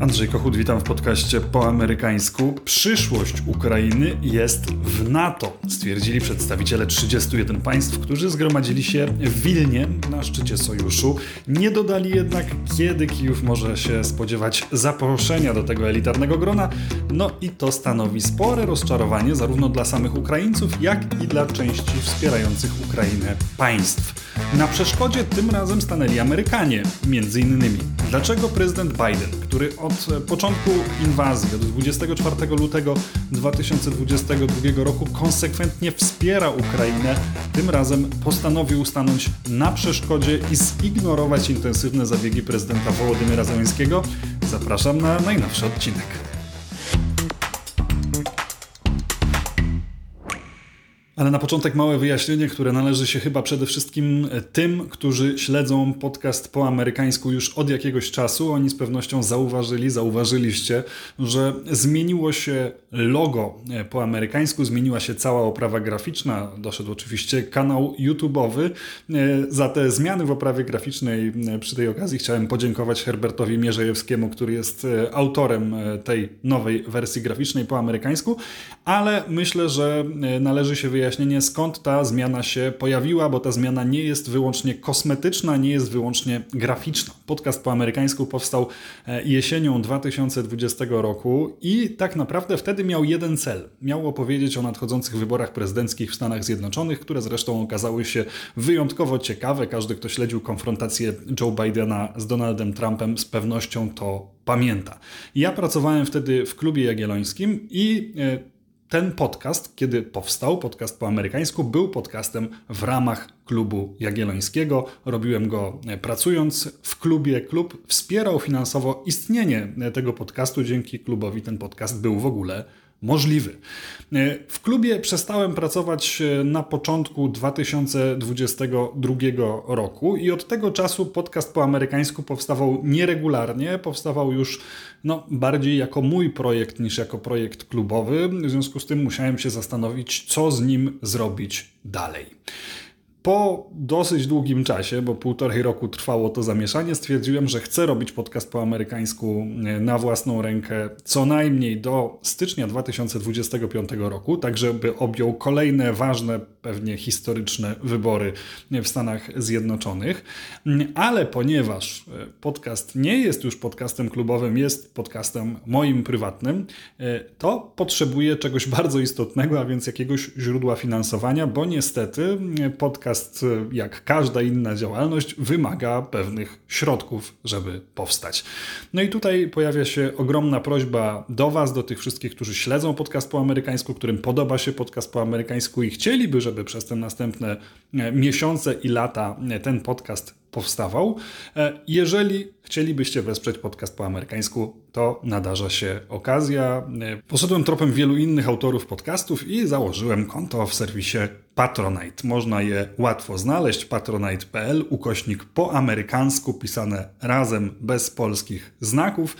Andrzej Kochut, witam w podcaście po amerykańsku. Przyszłość Ukrainy jest w NATO, stwierdzili przedstawiciele 31 państw, którzy zgromadzili się w Wilnie na szczycie sojuszu. Nie dodali jednak, kiedy Kijów może się spodziewać zaproszenia do tego elitarnego grona. No i to stanowi spore rozczarowanie zarówno dla samych Ukraińców, jak i dla części wspierających Ukrainę państw. Na przeszkodzie tym razem stanęli Amerykanie, między innymi. Dlaczego prezydent Biden, który od początku inwazji, od 24 lutego 2022 roku konsekwentnie wspiera Ukrainę, tym razem postanowił stanąć na przeszkodzie i zignorować intensywne zabiegi prezydenta Wołodymyra Zełenskiego? Zapraszam na najnowszy odcinek. Ale na początek małe wyjaśnienie, które należy się chyba przede wszystkim tym, którzy śledzą podcast po amerykańsku już od jakiegoś czasu. Oni z pewnością zauważyli, zauważyliście, że zmieniło się logo po amerykańsku, zmieniła się cała oprawa graficzna. Doszedł oczywiście kanał YouTube'owy. Za te zmiany w oprawie graficznej przy tej okazji chciałem podziękować Herbertowi Mierzejewskiemu, który jest autorem tej nowej wersji graficznej po amerykańsku, ale myślę, że należy się wyjaśnienie, skąd ta zmiana się pojawiła, bo ta zmiana nie jest wyłącznie kosmetyczna, nie jest wyłącznie graficzna. Podcast po amerykańsku powstał e, jesienią 2020 roku i tak naprawdę wtedy miał jeden cel. Miał opowiedzieć o nadchodzących wyborach prezydenckich w Stanach Zjednoczonych, które zresztą okazały się wyjątkowo ciekawe. Każdy, kto śledził konfrontację Joe Bidena z Donaldem Trumpem, z pewnością to pamięta. Ja pracowałem wtedy w klubie jagiellońskim i e, ten podcast, kiedy powstał, podcast po amerykańsku, był podcastem w ramach klubu jagiellońskiego. Robiłem go e, pracując w klubie. Klub wspierał finansowo istnienie tego podcastu. Dzięki klubowi ten podcast był w ogóle możliwy. E, w klubie przestałem pracować e, na początku 2022 roku i od tego czasu podcast po amerykańsku powstawał nieregularnie, powstawał już no, bardziej jako mój projekt niż jako projekt klubowy. W związku z tym musiałem się zastanowić, co z nim zrobić dalej. Po dosyć długim czasie, bo półtorej roku trwało to zamieszanie, stwierdziłem, że chcę robić podcast po amerykańsku e, na własną rękę co najmniej do stycznia 2025 roku, tak żeby objął kolejne ważne, pewnie historyczne wybory w Stanach Zjednoczonych. Ale ponieważ e, podcast nie jest już podcastem klubowym, jest podcastem moim prywatnym, e, to potrzebuję czegoś bardzo istotnego, a więc jakiegoś źródła finansowania, bo niestety podcast Natomiast e, jak każda inna działalność wymaga pewnych środków, żeby powstać. No i tutaj pojawia się ogromna prośba do Was, do tych wszystkich, którzy śledzą podcast po amerykańsku, którym podoba się podcast po amerykańsku i chcieliby, żeby przez te następne e, miesiące i lata e, ten podcast powstawał. Jeżeli chcielibyście wesprzeć podcast po amerykańsku, to nadarza się okazja. Poszedłem tropem wielu innych autorów podcastów i założyłem konto w serwisie Patronite. Można je łatwo znaleźć. Patronite.pl, ukośnik po amerykańsku, pisane razem, bez polskich znaków.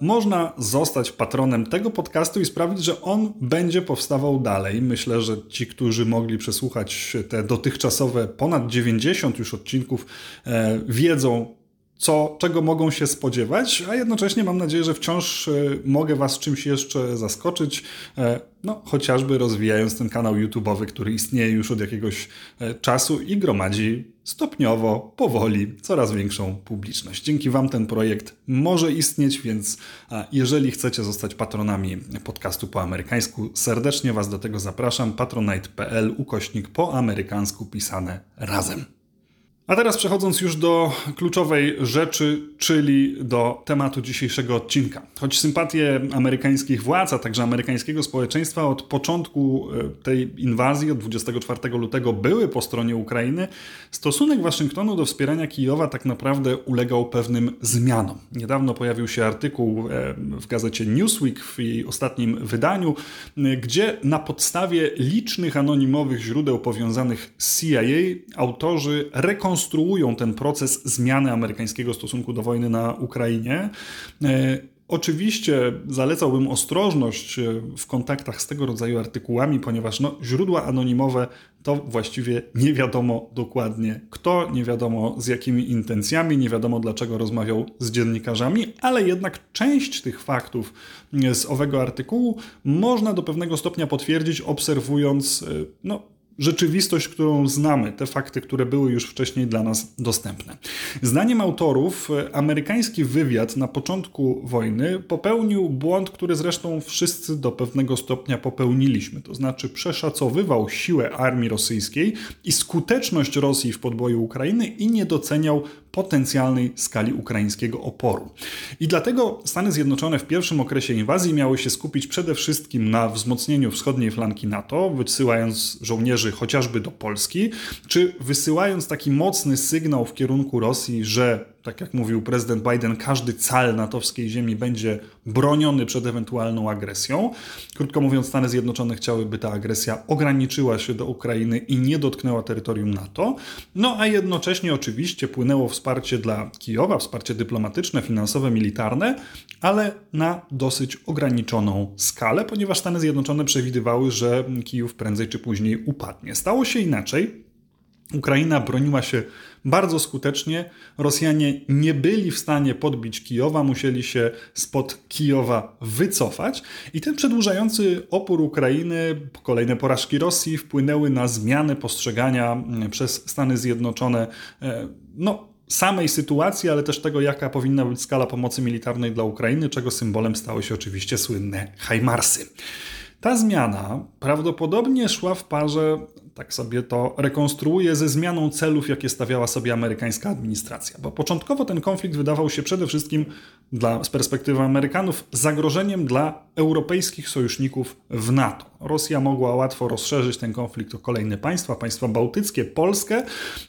Można zostać patronem tego podcastu i sprawić, że on będzie powstawał dalej. Myślę, że ci, którzy mogli przesłuchać te dotychczasowe ponad 90 już odcinków, e, wiedzą, co, czego mogą się spodziewać, a jednocześnie mam nadzieję, że wciąż e, mogę Was czymś jeszcze zaskoczyć, e, no chociażby rozwijając ten kanał YouTube'owy, który istnieje już od jakiegoś e, czasu i gromadzi stopniowo, powoli coraz większą publiczność. Dzięki Wam ten projekt może istnieć, więc jeżeli chcecie zostać patronami podcastu po amerykańsku, serdecznie Was do tego zapraszam. patronite.pl ukośnik po amerykańsku pisane razem. A teraz przechodząc już do kluczowej rzeczy, czyli do tematu dzisiejszego odcinka. Choć sympatie amerykańskich władz, a także amerykańskiego społeczeństwa od początku e, tej inwazji, od 24 lutego, były po stronie Ukrainy, stosunek Waszyngtonu do wspierania Kijowa tak naprawdę ulegał pewnym zmianom. Niedawno pojawił się artykuł e, w gazecie Newsweek w jej ostatnim wydaniu, e, gdzie na podstawie licznych anonimowych źródeł powiązanych z CIA autorzy rekonstruują rekonstruują ten proces zmiany amerykańskiego stosunku do wojny na Ukrainie, e, Oczywiście zalecałbym ostrożność e, w kontaktach z tego rodzaju artykułami, ponieważ no, źródła anonimowe to właściwie nie wiadomo dokładnie kto, nie wiadomo z jakimi intencjami, nie wiadomo dlaczego rozmawiał z dziennikarzami, ale jednak część tych faktów e, z owego artykułu można do pewnego stopnia potwierdzić, obserwując no, rzeczywistość, którą znamy, te fakty, które były już wcześniej dla nas dostępne. Zdaniem autorów, amerykański wywiad na początku wojny popełnił błąd, który zresztą wszyscy do pewnego stopnia popełniliśmy. To znaczy, przeszacowywał siłę armii rosyjskiej i skuteczność Rosji w podboju Ukrainy i nie doceniał potencjalnej skali ukraińskiego oporu. I dlatego Stany Zjednoczone w pierwszym okresie inwazji miały się skupić przede wszystkim na wzmocnieniu wschodniej flanki NATO, wysyłając żołnierzy chociażby do Polski, czy wysyłając taki mocny sygnał w kierunku Rosji, że tak jak mówił prezydent Biden, każdy cal natowskiej ziemi będzie broniony przed ewentualną agresją. Krótko mówiąc, Stany Zjednoczone chciały, by ta agresja ograniczyła się do Ukrainy i nie dotknęła terytorium NATO. No a jednocześnie oczywiście płynęło wsparcie dla Kijowa, wsparcie dyplomatyczne, finansowe, militarne, ale na dosyć ograniczoną skalę, ponieważ Stany Zjednoczone przewidywały, że Kijów prędzej czy później upadnie. Stało się inaczej. Ukraina broniła się bardzo skutecznie. Rosjanie nie byli w stanie podbić Kijowa, musieli się spod Kijowa wycofać. I ten przedłużający opór Ukrainy, kolejne porażki Rosji wpłynęły na zmianę postrzegania mm, przez Stany Zjednoczone. E, no, samej sytuacji, ale też tego, jaka powinna być skala pomocy militarnej dla Ukrainy, czego symbolem stały się oczywiście słynne Hajmarsy. Ta zmiana prawdopodobnie szła w parze tak sobie to rekonstruuje ze zmianą celów, jakie stawiała sobie amerykańska administracja. Bo początkowo ten konflikt wydawał się przede wszystkim dla, z perspektywy Amerykanów zagrożeniem dla europejskich sojuszników w NATO. Rosja mogła łatwo rozszerzyć ten konflikt o kolejne państwa, państwa bałtyckie, Polskę,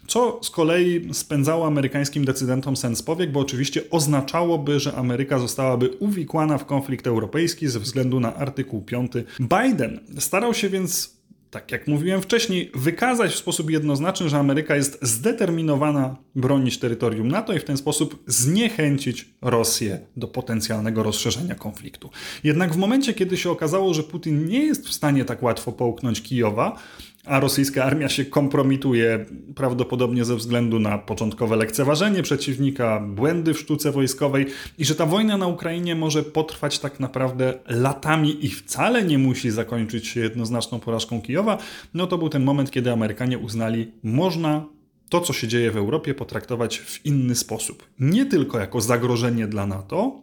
co z kolei spędzało amerykańskim decydentom sens powiek, bo oczywiście oznaczałoby, że Ameryka zostałaby uwikłana w konflikt europejski ze względu na artykuł 5. Biden starał się więc tak jak mówiłem wcześniej, wykazać w sposób jednoznaczny, że Ameryka jest zdeterminowana bronić terytorium NATO i w ten sposób zniechęcić Rosję do potencjalnego rozszerzenia konfliktu. Jednak w momencie, kiedy się okazało, że Putin nie jest w stanie tak łatwo połknąć Kijowa, a rosyjska armia się kompromituje prawdopodobnie ze względu na początkowe lekceważenie przeciwnika, błędy w sztuce wojskowej i że ta wojna na Ukrainie może potrwać tak naprawdę latami i wcale nie musi zakończyć się jednoznaczną porażką Kijowa, no to był ten moment, kiedy Amerykanie uznali, można to, co się dzieje w Europie, potraktować w inny sposób. Nie tylko jako zagrożenie dla NATO,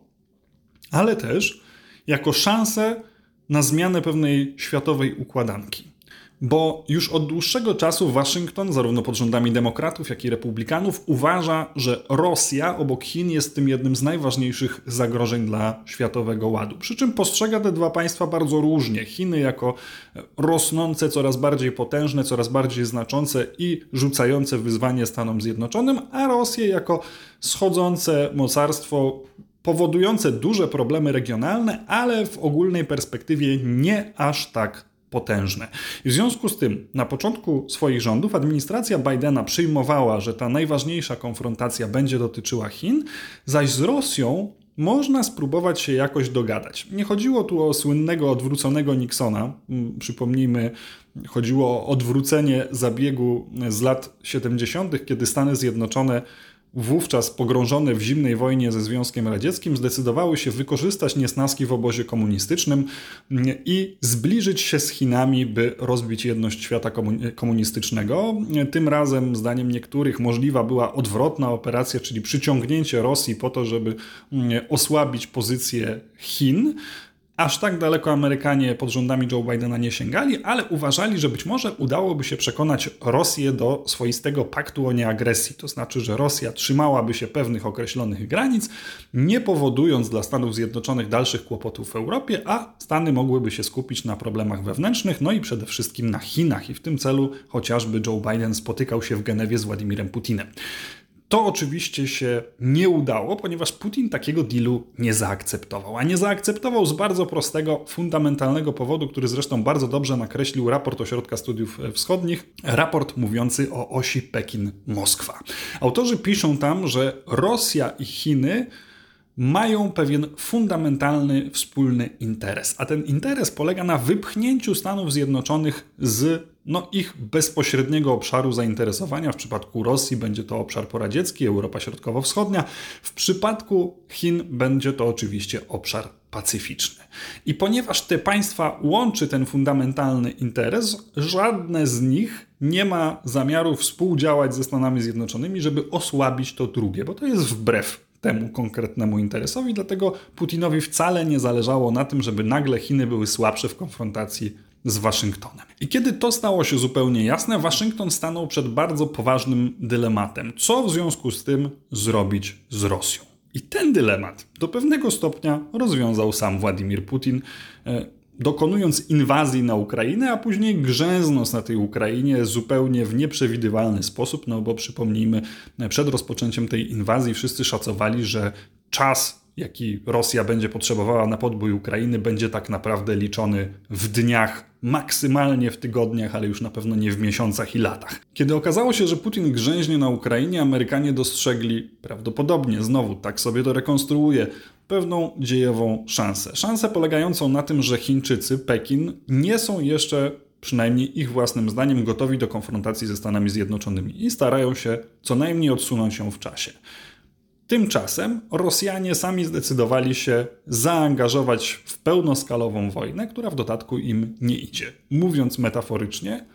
ale też jako szansę na zmianę pewnej światowej układanki. Bo już od dłuższego czasu Waszyngton, zarówno pod rządami demokratów, jak i republikanów, uważa, że Rosja obok Chin jest tym jednym z najważniejszych zagrożeń dla światowego ładu. Przy czym postrzega te dwa państwa bardzo różnie. Chiny jako rosnące, coraz bardziej potężne, coraz bardziej znaczące i rzucające wyzwanie Stanom Zjednoczonym, a Rosję jako schodzące mocarstwo powodujące duże problemy regionalne, ale w ogólnej perspektywie nie aż tak potężne. I w związku z tym, na początku swoich rządów administracja Bidena przyjmowała, że ta najważniejsza konfrontacja będzie dotyczyła Chin, zaś z Rosją można spróbować się jakoś dogadać. Nie chodziło tu o słynnego odwróconego Nixona. Mm, przypomnijmy, chodziło o odwrócenie zabiegu z lat 70., kiedy Stany Zjednoczone wówczas pogrążone w zimnej wojnie ze Związkiem Radzieckim, zdecydowały się wykorzystać niesnaski w obozie komunistycznym i zbliżyć się z Chinami, by rozbić jedność świata komunistycznego. Tym razem, zdaniem niektórych, możliwa była odwrotna operacja, czyli przyciągnięcie Rosji po to, żeby osłabić pozycję Chin. Aż tak daleko Amerykanie pod rządami Joe Bidena nie sięgali, ale uważali, że być może udałoby się przekonać Rosję do swoistego paktu o nieagresji. To znaczy, że Rosja trzymałaby się pewnych określonych granic, nie powodując dla Stanów Zjednoczonych dalszych kłopotów w Europie, a Stany mogłyby się skupić na problemach wewnętrznych, no i przede wszystkim na Chinach. I w tym celu chociażby Joe Biden spotykał się w Genewie z Władimirem Putinem. To oczywiście się nie udało, ponieważ Putin takiego dealu nie zaakceptował. A nie zaakceptował z bardzo prostego, fundamentalnego powodu, który zresztą bardzo dobrze nakreślił raport Ośrodka Studiów Wschodnich, raport mówiący o osi Pekin-Moskwa. Autorzy piszą tam, że Rosja i Chiny mają pewien fundamentalny wspólny interes. A ten interes polega na wypchnięciu Stanów Zjednoczonych z no, ich bezpośredniego obszaru zainteresowania. W przypadku Rosji będzie to obszar poradziecki, Europa Środkowo-Wschodnia. W przypadku Chin będzie to oczywiście obszar pacyficzny. I ponieważ te państwa łączy ten fundamentalny interes, żadne z nich nie ma zamiaru współdziałać ze Stanami Zjednoczonymi, żeby osłabić to drugie, bo to jest wbrew temu konkretnemu interesowi, dlatego Putinowi wcale nie zależało na tym, żeby nagle Chiny były słabsze w konfrontacji z Waszyngtonem. I kiedy to stało się zupełnie jasne, Waszyngton stanął przed bardzo poważnym dylematem. Co w związku z tym zrobić z Rosją? I ten dylemat do pewnego stopnia rozwiązał sam Władimir Putin, e, dokonując inwazji na Ukrainę, a później grzęznąc na tej Ukrainie zupełnie w nieprzewidywalny sposób, no bo przypomnijmy, przed rozpoczęciem tej inwazji wszyscy szacowali, że czas jaki Rosja będzie potrzebowała na podbój Ukrainy, będzie tak naprawdę liczony w dniach, maksymalnie w tygodniach, ale już na pewno nie w miesiącach i latach. Kiedy okazało się, że Putin grzęźnie na Ukrainie, Amerykanie dostrzegli prawdopodobnie, znowu tak sobie to rekonstruuję, pewną dziejową szansę. Szansę polegającą na tym, że Chińczycy, Pekin nie są jeszcze przynajmniej ich własnym zdaniem, gotowi do konfrontacji ze Stanami Zjednoczonymi i starają się co najmniej odsunąć się w czasie. Tymczasem Rosjanie sami zdecydowali się zaangażować w pełnoskalową wojnę, która w dodatku im nie idzie. Mówiąc metaforycznie,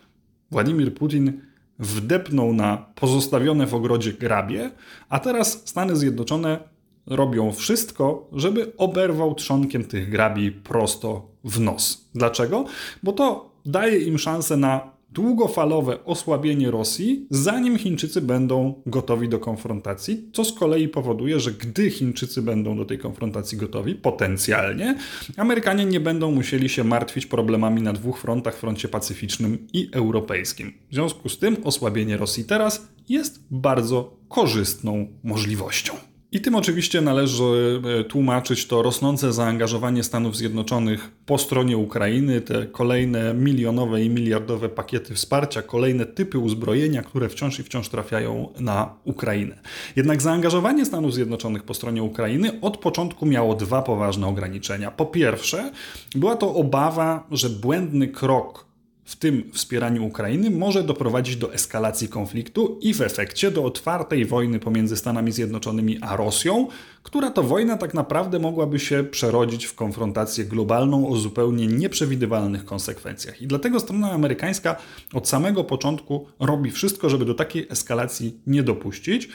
Władimir Putin wdepnął na pozostawione w ogrodzie grabie, a teraz Stany Zjednoczone robią wszystko, żeby oberwał trzonkiem tych grabi prosto w nos. Dlaczego? Bo to daje im szansę na długofalowe osłabienie Rosji, zanim Chińczycy będą gotowi do konfrontacji, co z kolei powoduje, że gdy Chińczycy będą do tej konfrontacji gotowi, potencjalnie, Amerykanie nie będą musieli się martwić problemami na dwóch frontach, froncie pacyficznym i europejskim. W związku z tym osłabienie Rosji teraz jest bardzo korzystną możliwością. I tym oczywiście należy e, tłumaczyć to rosnące zaangażowanie Stanów Zjednoczonych po stronie Ukrainy, te kolejne milionowe i miliardowe pakiety wsparcia, kolejne typy uzbrojenia, które wciąż i wciąż trafiają na Ukrainę. Jednak zaangażowanie Stanów Zjednoczonych po stronie Ukrainy od początku miało dwa poważne ograniczenia. Po pierwsze, była to obawa, że błędny krok w tym wspieraniu Ukrainy może doprowadzić do eskalacji konfliktu i w efekcie do otwartej wojny pomiędzy Stanami Zjednoczonymi a Rosją, która to wojna tak naprawdę mogłaby się przerodzić w konfrontację globalną o zupełnie nieprzewidywalnych konsekwencjach. I dlatego strona amerykańska od samego początku robi wszystko, żeby do takiej eskalacji nie dopuścić.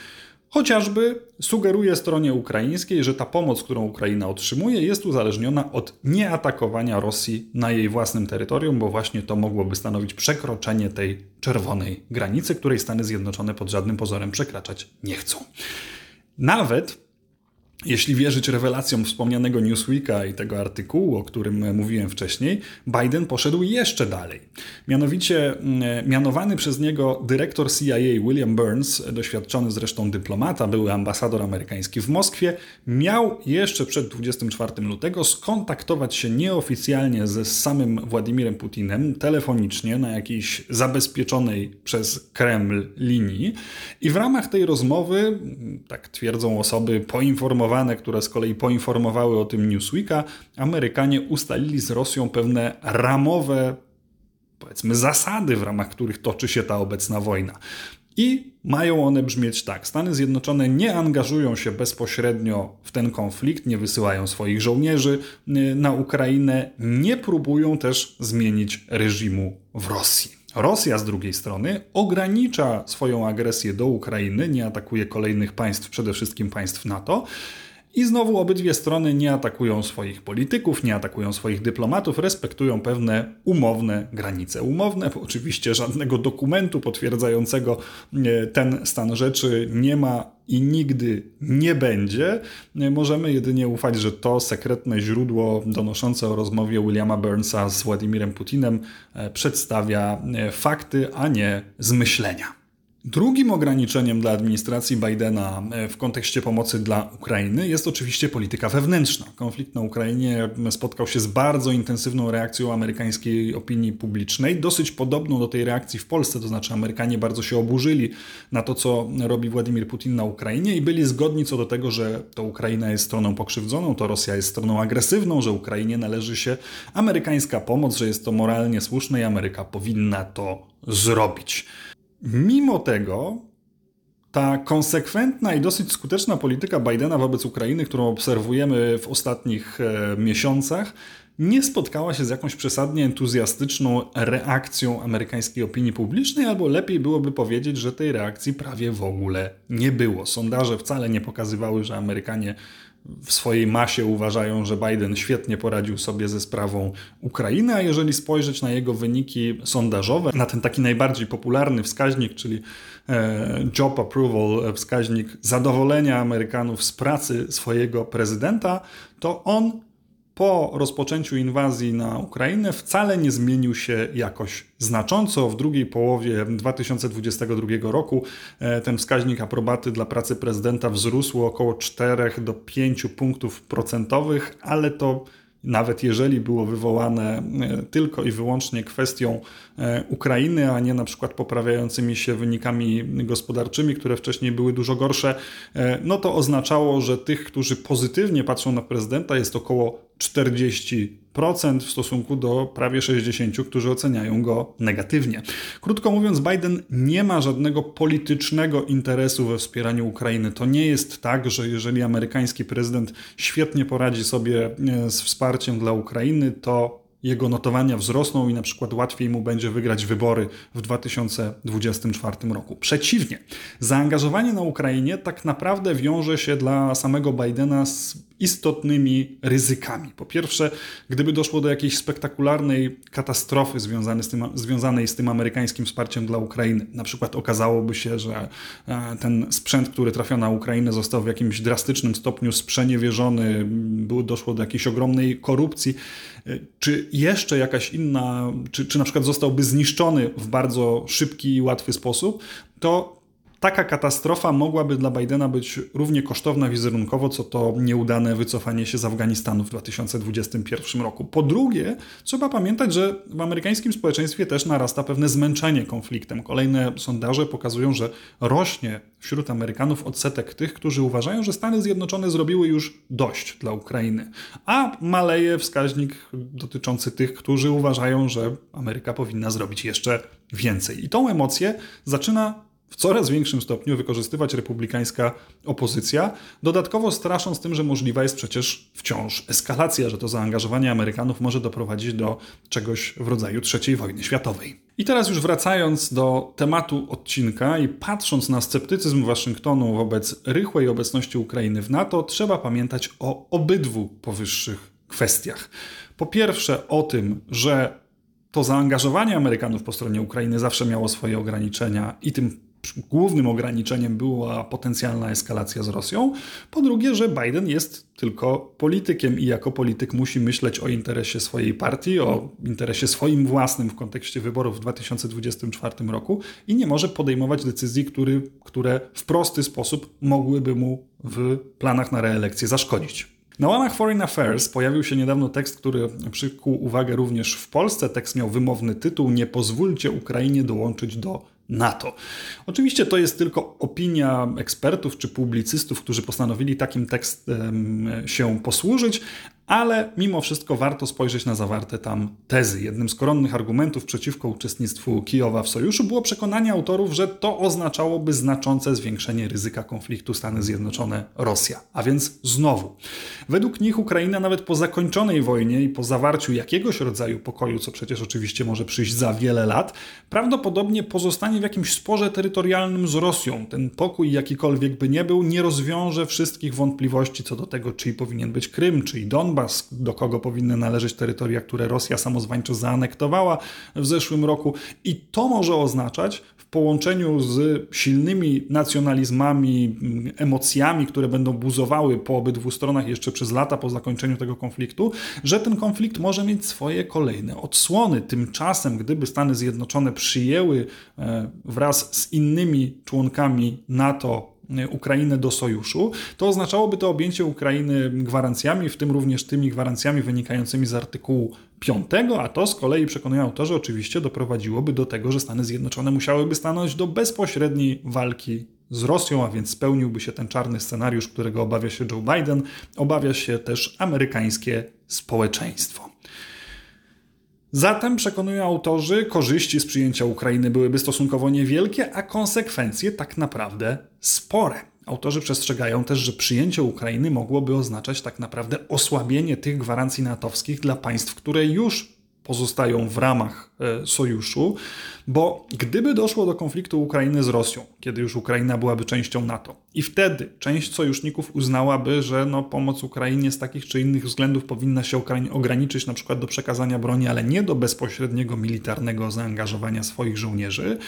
Chociażby sugeruje stronie ukraińskiej, że ta pomoc, którą Ukraina otrzymuje, jest uzależniona od nieatakowania Rosji na jej własnym terytorium, bo właśnie to mogłoby stanowić przekroczenie tej czerwonej granicy, której Stany Zjednoczone pod żadnym pozorem przekraczać nie chcą. Nawet jeśli wierzyć rewelacjom wspomnianego Newsweeka i tego artykułu, o którym mówiłem wcześniej, Biden poszedł jeszcze dalej. Mianowicie mm, mianowany przez niego dyrektor CIA William Burns, doświadczony zresztą dyplomata, były ambasador amerykański w Moskwie, miał jeszcze przed 24 lutego skontaktować się nieoficjalnie ze samym Władimirem Putinem telefonicznie na jakiejś zabezpieczonej przez Kreml linii i w ramach tej rozmowy, tak twierdzą osoby które z kolei poinformowały o tym Newsweeka, Amerykanie ustalili z Rosją pewne ramowe, powiedzmy, zasady, w ramach których toczy się ta obecna wojna. I mają one brzmieć tak: Stany Zjednoczone nie angażują się bezpośrednio w ten konflikt, nie wysyłają swoich żołnierzy y, na Ukrainę, nie próbują też zmienić reżimu w Rosji. Rosja z drugiej strony ogranicza swoją agresję do Ukrainy, nie atakuje kolejnych państw, przede wszystkim państw NATO. I znowu obydwie strony nie atakują swoich polityków, nie atakują swoich dyplomatów, respektują pewne umowne granice. Umowne, bo oczywiście żadnego dokumentu potwierdzającego e, ten stan rzeczy nie ma i nigdy nie będzie. Możemy jedynie ufać, że to sekretne źródło donoszące o rozmowie Williama Burnsa z Władimirem Putinem e, przedstawia e, fakty, a nie zmyślenia. Drugim ograniczeniem dla administracji Bidena e, w kontekście pomocy dla Ukrainy jest oczywiście polityka wewnętrzna. Konflikt na Ukrainie spotkał się z bardzo intensywną reakcją amerykańskiej opinii publicznej, dosyć podobną do tej reakcji w Polsce, to znaczy Amerykanie bardzo się oburzyli na to, co robi Władimir Putin na Ukrainie i byli zgodni co do tego, że to Ukraina jest stroną pokrzywdzoną, to Rosja jest stroną agresywną, że Ukrainie należy się amerykańska pomoc, że jest to moralnie słuszne i Ameryka powinna to zrobić. Mimo tego ta konsekwentna i dosyć skuteczna polityka Bidena wobec Ukrainy, którą obserwujemy w ostatnich e, miesiącach, nie spotkała się z jakąś przesadnie entuzjastyczną reakcją amerykańskiej opinii publicznej, albo lepiej byłoby powiedzieć, że tej reakcji prawie w ogóle nie było. Sondaże wcale nie pokazywały, że Amerykanie w swojej masie uważają, że Biden świetnie poradził sobie ze sprawą Ukrainy, a jeżeli spojrzeć na jego wyniki sondażowe, na ten taki najbardziej popularny wskaźnik, czyli e, job approval, wskaźnik zadowolenia Amerykanów z pracy swojego prezydenta, to on po rozpoczęciu inwazji na Ukrainę wcale nie zmienił się jakoś znacząco. W drugiej połowie 2022 roku e, ten wskaźnik aprobaty dla pracy prezydenta wzrósł około 4 do 5 punktów procentowych, ale to nawet jeżeli było wywołane e, tylko i wyłącznie kwestią e, Ukrainy, a nie na przykład poprawiającymi się wynikami gospodarczymi, które wcześniej były dużo gorsze, no to oznaczało, że tych, którzy pozytywnie patrzą na prezydenta, jest około 40% w stosunku do prawie 60%, którzy oceniają go negatywnie. Krótko mówiąc, Biden nie ma żadnego politycznego interesu we wspieraniu Ukrainy. To nie jest tak, że jeżeli amerykański prezydent świetnie poradzi sobie e, z wsparciem dla Ukrainy, to jego notowania wzrosną i na przykład łatwiej mu będzie wygrać wybory w 2024 roku. Przeciwnie, zaangażowanie na Ukrainie tak naprawdę wiąże się dla samego Bidena z istotnymi ryzykami. Po pierwsze, gdyby doszło do jakiejś spektakularnej katastrofy związanej z tym, związanej z tym amerykańskim wsparciem dla Ukrainy, na przykład okazałoby się, że e, ten sprzęt, który trafia na Ukrainę, został w jakimś drastycznym stopniu sprzeniewierzony, doszło do jakiejś ogromnej korupcji, czy jeszcze jakaś inna, czy, czy na przykład zostałby zniszczony w bardzo szybki i łatwy sposób, to Taka katastrofa mogłaby dla Bidena być równie kosztowna wizerunkowo, co to nieudane wycofanie się z Afganistanu w 2021 roku. Po drugie, trzeba pamiętać, że w amerykańskim społeczeństwie też narasta pewne zmęczenie konfliktem. Kolejne sondaże pokazują, że rośnie wśród Amerykanów odsetek tych, którzy uważają, że Stany Zjednoczone zrobiły już dość dla Ukrainy, a maleje wskaźnik dotyczący tych, którzy uważają, że Ameryka powinna zrobić jeszcze więcej. I tą emocję zaczyna w coraz większym stopniu wykorzystywać republikańska opozycja, dodatkowo strasząc tym, że możliwa jest przecież wciąż eskalacja, że to zaangażowanie Amerykanów może doprowadzić do czegoś w rodzaju III wojny światowej. I teraz już wracając do tematu odcinka i patrząc na sceptycyzm Waszyngtonu wobec rychłej obecności Ukrainy w NATO, trzeba pamiętać o obydwu powyższych kwestiach. Po pierwsze o tym, że to zaangażowanie Amerykanów po stronie Ukrainy zawsze miało swoje ograniczenia i tym głównym ograniczeniem była potencjalna eskalacja z Rosją. Po drugie, że Biden jest tylko politykiem i jako polityk musi myśleć o interesie swojej partii, o interesie swoim własnym w kontekście wyborów w 2024 roku i nie może podejmować decyzji, który, które w prosty sposób mogłyby mu w planach na reelekcję zaszkodzić. Na łamach Foreign Affairs pojawił się niedawno tekst, który przykuł uwagę również w Polsce. Tekst miał wymowny tytuł Nie pozwólcie Ukrainie dołączyć do NATO. Oczywiście to jest tylko opinia ekspertów czy publicystów, którzy postanowili takim tekstem się posłużyć, ale mimo wszystko warto spojrzeć na zawarte tam tezy. Jednym z koronnych argumentów przeciwko uczestnictwu Kijowa w sojuszu było przekonanie autorów, że to oznaczałoby znaczące zwiększenie ryzyka konfliktu Stany Zjednoczone-Rosja. A więc znowu, według nich Ukraina nawet po zakończonej wojnie i po zawarciu jakiegoś rodzaju pokoju, co przecież oczywiście może przyjść za wiele lat, prawdopodobnie pozostanie w jakimś sporze terytorialnym z Rosją. Ten pokój, jakikolwiek by nie był, nie rozwiąże wszystkich wątpliwości co do tego, czyj powinien być Krym, czy i Donbas, Do kogo powinny należeć terytoria, które Rosja samozwańczo zaanektowała w zeszłym roku. I to może oznaczać w połączeniu z silnymi nacjonalizmami, emocjami, które będą buzowały po obydwu stronach jeszcze przez lata po zakończeniu tego konfliktu, że ten konflikt może mieć swoje kolejne odsłony. Tymczasem, gdyby Stany Zjednoczone przyjęły e, wraz z innymi członkami NATO Ukrainę do sojuszu, to oznaczałoby to objęcie Ukrainy gwarancjami, w tym również tymi gwarancjami wynikającymi z artykułu 5, a to z kolei przekonują autorzy oczywiście doprowadziłoby do tego, że Stany Zjednoczone musiałyby stanąć do bezpośredniej walki z Rosją, a więc spełniłby się ten czarny scenariusz, którego obawia się Joe Biden, obawia się też amerykańskie społeczeństwo. Zatem, przekonują autorzy, korzyści z przyjęcia Ukrainy byłyby stosunkowo niewielkie, a konsekwencje tak naprawdę spore. Autorzy przestrzegają też, że przyjęcie Ukrainy mogłoby oznaczać tak naprawdę osłabienie tych gwarancji natowskich dla państw, które już pozostają w ramach e, sojuszu, bo gdyby doszło do konfliktu Ukrainy z Rosją, kiedy już Ukraina byłaby częścią NATO, i wtedy część sojuszników uznałaby, że no, pomoc Ukrainie z takich czy innych względów powinna się ograniczyć na przykład do przekazania broni, ale nie do bezpośredniego militarnego zaangażowania swoich żołnierzy,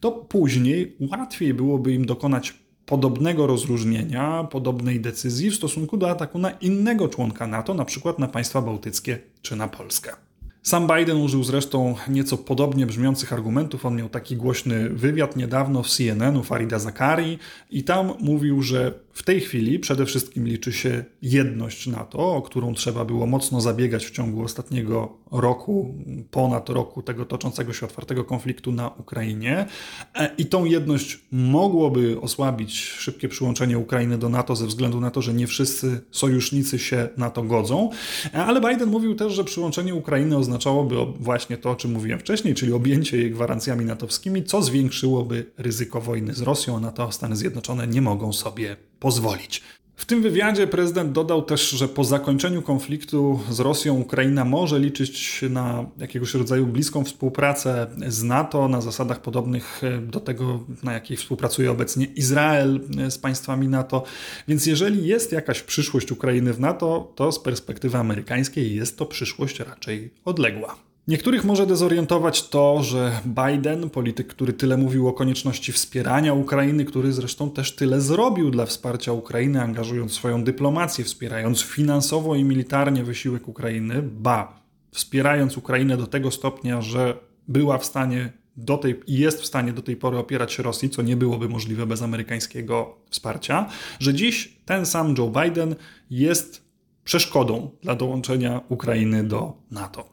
to później łatwiej byłoby im dokonać podobnego rozróżnienia, podobnej decyzji w stosunku do ataku na innego członka NATO, na przykład na państwa bałtyckie czy na Polskę. Sam Biden użył zresztą nieco podobnie brzmiących argumentów. On miał taki głośny wywiad niedawno w CNN-u Farida Zakari i tam mówił, że w tej chwili przede wszystkim liczy się jedność NATO, o którą trzeba było mocno zabiegać w ciągu ostatniego roku, ponad roku tego toczącego się otwartego konfliktu na Ukrainie. E, I tą jedność mogłoby osłabić szybkie przyłączenie Ukrainy do NATO ze względu na to, że nie wszyscy sojusznicy się na to godzą. E, ale Biden mówił też, że przyłączenie Ukrainy oznaczałoby właśnie to, o czym mówiłem wcześniej, czyli objęcie jej gwarancjami natowskimi, co zwiększyłoby ryzyko wojny z Rosją. Na to Stany Zjednoczone nie mogą sobie pozwolić. W tym wywiadzie prezydent dodał też, że po zakończeniu konfliktu z Rosją Ukraina może liczyć na jakiegoś rodzaju bliską współpracę z NATO na zasadach podobnych e, do tego, na jakiej współpracuje obecnie Izrael e, z państwami NATO. Więc jeżeli jest jakaś przyszłość Ukrainy w NATO, to z perspektywy amerykańskiej jest to przyszłość raczej odległa. Niektórych może dezorientować to, że Biden, polityk, który tyle mówił o konieczności wspierania Ukrainy, który zresztą też tyle zrobił dla wsparcia Ukrainy, angażując swoją dyplomację, wspierając finansowo i militarnie wysiłek Ukrainy, ba, wspierając Ukrainę do tego stopnia, że była w stanie do tej, i jest w stanie do tej pory opierać się Rosji, co nie byłoby możliwe bez amerykańskiego wsparcia, że dziś ten sam Joe Biden jest przeszkodą dla dołączenia Ukrainy do NATO.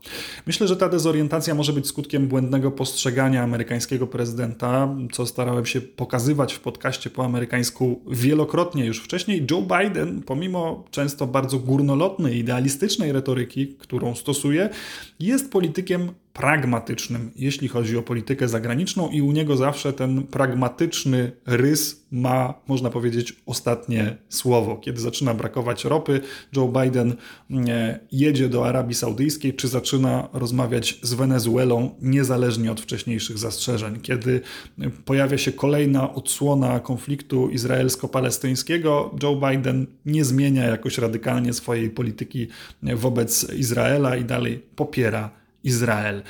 Myślę, że ta dezorientacja może być skutkiem błędnego postrzegania amerykańskiego prezydenta, co starałem się pokazywać w podcaście po amerykańsku wielokrotnie już wcześniej. Joe Biden, pomimo często bardzo górnolotnej, idealistycznej retoryki, którą stosuje, jest politykiem pragmatycznym, jeśli chodzi o politykę zagraniczną, i u niego zawsze ten pragmatyczny rys ma, można powiedzieć, ostatnie słowo. Kiedy zaczyna brakować ropy, Joe Biden e, jedzie do Arabii Saudyjskiej, czy zaczyna rozmawiać z Wenezuelą, niezależnie od wcześniejszych zastrzeżeń. Kiedy pojawia się kolejna odsłona konfliktu izraelsko-palestyńskiego, Joe Biden nie zmienia jakoś radykalnie swojej polityki wobec Izraela i dalej popiera Izrael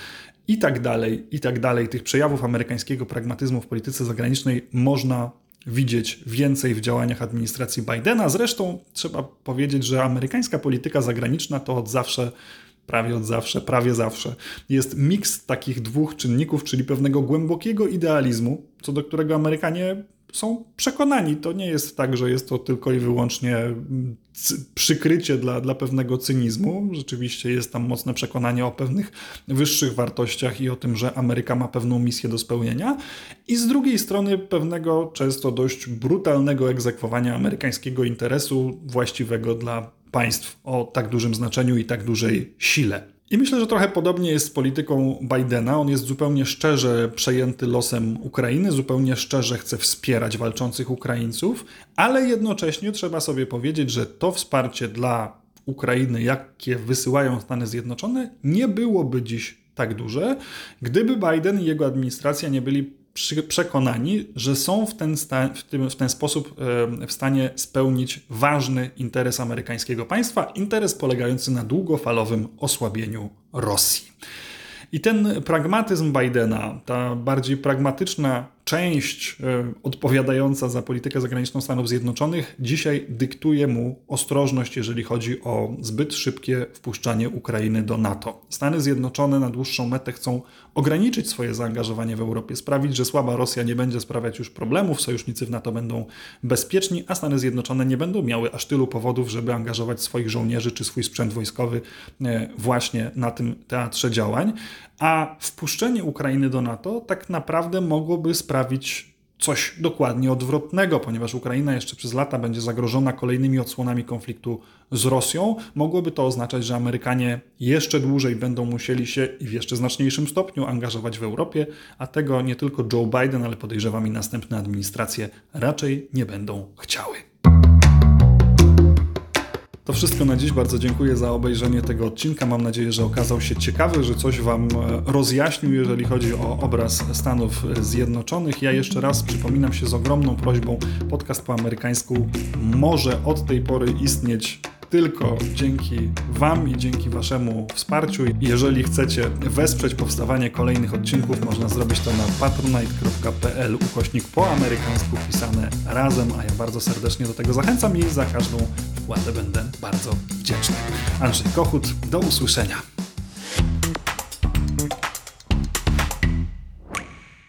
i tak dalej, i tak dalej. Tych przejawów amerykańskiego pragmatyzmu w polityce zagranicznej można widzieć więcej w działaniach administracji Bidena. Zresztą trzeba powiedzieć, że amerykańska polityka zagraniczna to od zawsze prawie od zawsze, prawie zawsze, jest miks takich dwóch czynników, czyli pewnego głębokiego idealizmu, co do którego Amerykanie są przekonani. To nie jest tak, że jest to tylko i wyłącznie przykrycie dla, dla pewnego cynizmu. Rzeczywiście jest tam mocne przekonanie o pewnych wyższych wartościach i o tym, że Ameryka ma pewną misję do spełnienia. I z drugiej strony pewnego często dość brutalnego egzekwowania amerykańskiego interesu właściwego dla państw o tak dużym znaczeniu i tak dużej sile. I myślę, że trochę podobnie jest z polityką Bidena. On jest zupełnie szczerze przejęty losem Ukrainy, zupełnie szczerze chce wspierać walczących Ukraińców, ale jednocześnie trzeba sobie powiedzieć, że to wsparcie dla Ukrainy, jakie wysyłają Stany Zjednoczone, nie byłoby dziś tak duże, gdyby Biden i jego administracja nie byli przekonani, że są w ten, w, tym, w ten sposób w stanie spełnić ważny interes amerykańskiego państwa, interes polegający na długofalowym osłabieniu Rosji. I ten pragmatyzm Bidena, ta bardziej pragmatyczna część e, odpowiadająca za politykę zagraniczną Stanów Zjednoczonych dzisiaj dyktuje mu ostrożność, jeżeli chodzi o zbyt szybkie wpuszczanie Ukrainy do NATO. Stany Zjednoczone na dłuższą metę chcą ograniczyć swoje zaangażowanie w Europie, sprawić, że słaba Rosja nie będzie sprawiać już problemów, sojusznicy w NATO będą bezpieczni, a Stany Zjednoczone nie będą miały aż tylu powodów, żeby angażować swoich żołnierzy czy swój sprzęt wojskowy e, właśnie na tym teatrze działań. A wpuszczenie Ukrainy do NATO tak naprawdę mogłoby sprawić coś dokładnie odwrotnego, ponieważ Ukraina jeszcze przez lata będzie zagrożona kolejnymi odsłonami konfliktu z Rosją. Mogłoby to oznaczać, że Amerykanie jeszcze dłużej będą musieli się i w jeszcze znaczniejszym stopniu angażować w Europie, a tego nie tylko Joe Biden, ale podejrzewam i następne administracje raczej nie będą chciały. To wszystko na dziś. Bardzo dziękuję za obejrzenie tego odcinka. Mam nadzieję, że okazał się ciekawy, że coś Wam e, rozjaśnił, jeżeli chodzi o obraz Stanów Zjednoczonych. Ja jeszcze raz przypominam się z ogromną prośbą: podcast po amerykańsku może od tej pory istnieć tylko dzięki Wam i dzięki Waszemu wsparciu. Jeżeli chcecie wesprzeć powstawanie kolejnych odcinków, można zrobić to na patronite.pl ukośnik po amerykańsku pisane razem, a ja bardzo serdecznie do tego zachęcam i za każdą wpłatę będę bardzo wdzięczny. Andrzej Kochut, do usłyszenia.